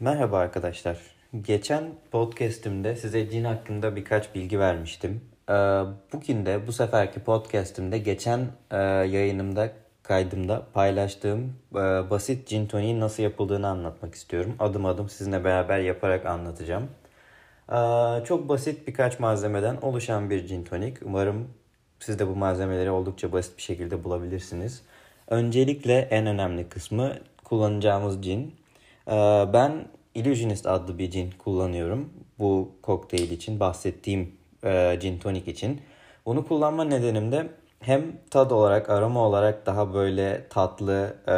Merhaba arkadaşlar. Geçen podcast'imde size cin hakkında birkaç bilgi vermiştim. Ee, bugün de bu seferki podcast'imde geçen e, yayınımda kaydımda paylaştığım e, basit cin toniğin nasıl yapıldığını anlatmak istiyorum. Adım adım sizinle beraber yaparak anlatacağım. Ee, çok basit birkaç malzemeden oluşan bir cin tonik. Umarım siz de bu malzemeleri oldukça basit bir şekilde bulabilirsiniz. Öncelikle en önemli kısmı kullanacağımız cin. Ee, ben Illusionist adlı bir cin kullanıyorum. Bu kokteyl için bahsettiğim e, gin tonic için. Bunu kullanma nedenim de hem tad olarak aroma olarak daha böyle tatlı e,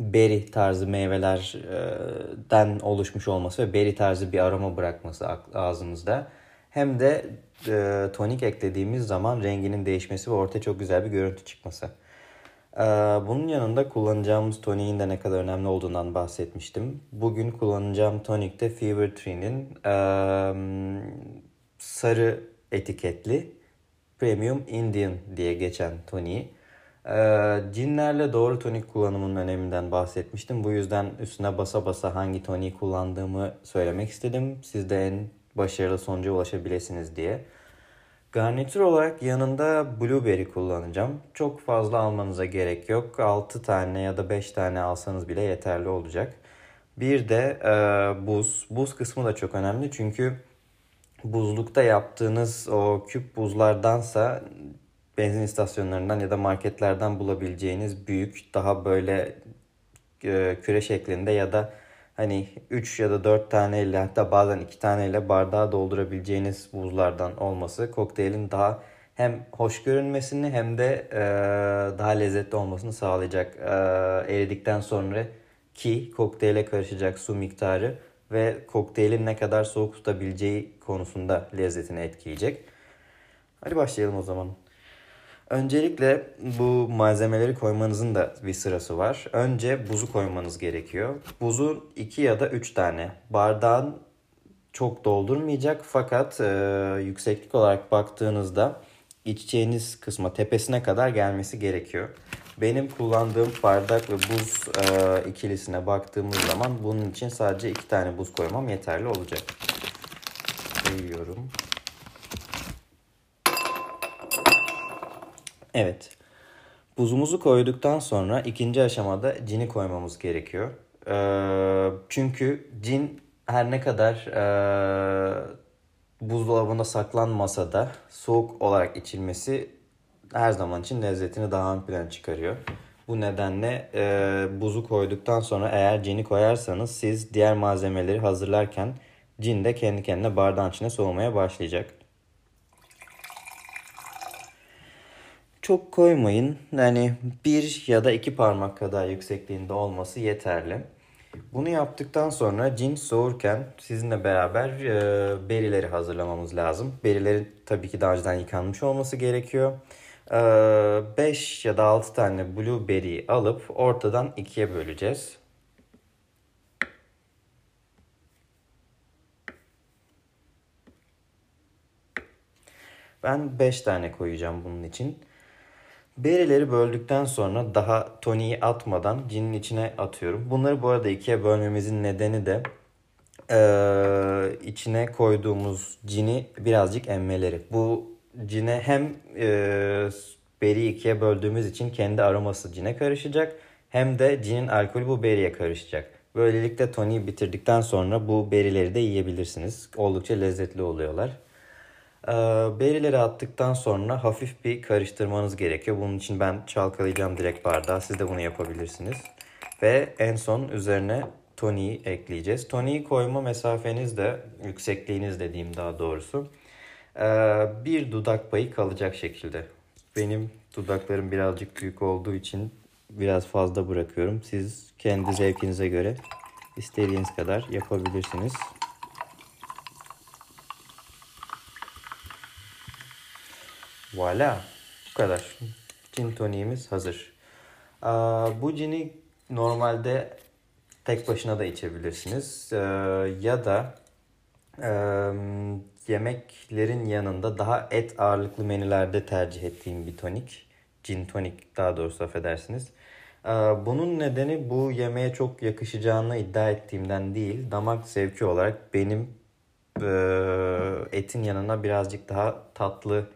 berry tarzı meyvelerden oluşmuş olması ve berry tarzı bir aroma bırakması ağzımızda. Hem de e, tonik eklediğimiz zaman renginin değişmesi ve ortaya çok güzel bir görüntü çıkması. Ee, bunun yanında kullanacağımız toniğin de ne kadar önemli olduğundan bahsetmiştim. Bugün kullanacağım tonik de Fever Tree'nin sarı etiketli Premium Indian diye geçen toniği. cinlerle doğru tonik kullanımının öneminden bahsetmiştim. Bu yüzden üstüne basa basa hangi toniği kullandığımı söylemek istedim. Siz de en başarılı sonuca ulaşabilirsiniz diye. Garnitür olarak yanında blueberry kullanacağım. Çok fazla almanıza gerek yok. 6 tane ya da 5 tane alsanız bile yeterli olacak. Bir de e, buz. Buz kısmı da çok önemli çünkü buzlukta yaptığınız o küp buzlardansa benzin istasyonlarından ya da marketlerden bulabileceğiniz büyük daha böyle e, küre şeklinde ya da hani 3 ya da 4 taneyle hatta bazen 2 taneyle bardağı doldurabileceğiniz buzlardan olması kokteylin daha hem hoş görünmesini hem de e, daha lezzetli olmasını sağlayacak. E, eridikten sonra ki kokteyle karışacak su miktarı ve kokteylin ne kadar soğuk tutabileceği konusunda lezzetini etkileyecek. Hadi başlayalım o zaman. Öncelikle bu malzemeleri koymanızın da bir sırası var. Önce buzu koymanız gerekiyor. Buzu 2 ya da 3 tane. Bardağın çok doldurmayacak fakat e, yükseklik olarak baktığınızda içeceğiniz kısma tepesine kadar gelmesi gerekiyor. Benim kullandığım bardak ve buz e, ikilisine baktığımız zaman bunun için sadece 2 tane buz koymam yeterli olacak. Koyuyorum. Evet. Buzumuzu koyduktan sonra ikinci aşamada cini koymamız gerekiyor. Ee, çünkü cin her ne kadar e, buzdolabında saklanmasa da soğuk olarak içilmesi her zaman için lezzetini daha ön plana çıkarıyor. Bu nedenle e, buzu koyduktan sonra eğer cini koyarsanız siz diğer malzemeleri hazırlarken cin de kendi kendine bardağın içine soğumaya başlayacak. Çok koymayın. Yani bir ya da iki parmak kadar yüksekliğinde olması yeterli. Bunu yaptıktan sonra cin soğurken sizinle beraber e, berileri hazırlamamız lazım. Berilerin tabii ki daha önceden yıkanmış olması gerekiyor. 5 e, ya da 6 tane blueberry alıp ortadan ikiye böleceğiz. Ben 5 tane koyacağım bunun için. Berileri böldükten sonra daha toniği atmadan cinin içine atıyorum. Bunları bu arada ikiye bölmemizin nedeni de e, içine koyduğumuz cini birazcık emmeleri. Bu cine hem e, beri ikiye böldüğümüz için kendi aroması cine karışacak hem de cinin alkolü bu beriye karışacak. Böylelikle toniği bitirdikten sonra bu berileri de yiyebilirsiniz. Oldukça lezzetli oluyorlar. Ee, berileri attıktan sonra hafif bir karıştırmanız gerekiyor. Bunun için ben çalkalayacağım direkt bardağı. Siz de bunu yapabilirsiniz. Ve en son üzerine toniği ekleyeceğiz. Toniği koyma mesafeniz de yüksekliğiniz dediğim daha doğrusu. Ee, bir dudak payı kalacak şekilde. Benim dudaklarım birazcık büyük olduğu için biraz fazla bırakıyorum. Siz kendi zevkinize göre istediğiniz kadar yapabilirsiniz. Voila. Bu kadar. Gin toniğimiz hazır. Bu cini normalde tek başına da içebilirsiniz. Ya da yemeklerin yanında daha et ağırlıklı menülerde tercih ettiğim bir tonik. Gin tonik daha doğrusu affedersiniz. Ee, bunun nedeni bu yemeğe çok yakışacağını iddia ettiğimden değil, damak zevki olarak benim e, etin yanına birazcık daha tatlı,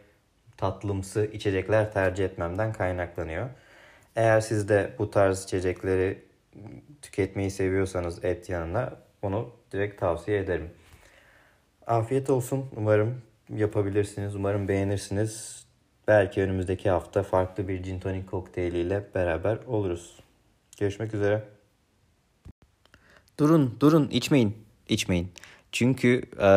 tatlımsı içecekler tercih etmemden kaynaklanıyor. Eğer siz de bu tarz içecekleri tüketmeyi seviyorsanız et yanına onu direkt tavsiye ederim. Afiyet olsun. Umarım yapabilirsiniz. Umarım beğenirsiniz. Belki önümüzdeki hafta farklı bir gin tonic kokteyliyle beraber oluruz. Görüşmek üzere. Durun, durun, içmeyin, içmeyin. Çünkü e,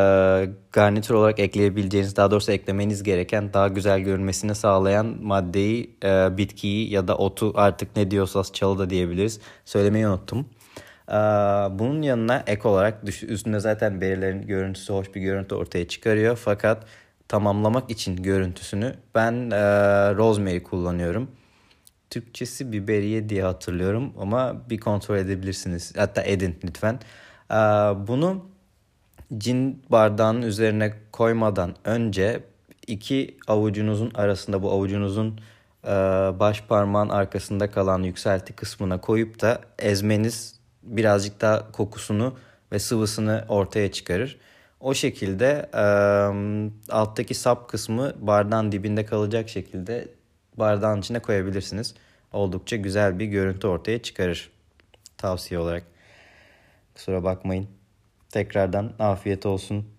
garnitür olarak ekleyebileceğiniz, daha doğrusu eklemeniz gereken daha güzel görünmesini sağlayan maddeyi, e, bitkiyi ya da otu artık ne diyorsanız çalı da diyebiliriz. Söylemeyi unuttum. E, bunun yanına ek olarak üstünde zaten berilerin görüntüsü hoş bir görüntü ortaya çıkarıyor. Fakat tamamlamak için görüntüsünü ben e, rosemary kullanıyorum. Türkçesi biberiye diye hatırlıyorum ama bir kontrol edebilirsiniz. Hatta edin lütfen. E, bunu cin bardağının üzerine koymadan önce iki avucunuzun arasında bu avucunuzun e, baş parmağın arkasında kalan yükselti kısmına koyup da ezmeniz birazcık daha kokusunu ve sıvısını ortaya çıkarır. O şekilde e, alttaki sap kısmı bardağın dibinde kalacak şekilde bardağın içine koyabilirsiniz. Oldukça güzel bir görüntü ortaya çıkarır. Tavsiye olarak. Kusura bakmayın. Tekrardan afiyet olsun.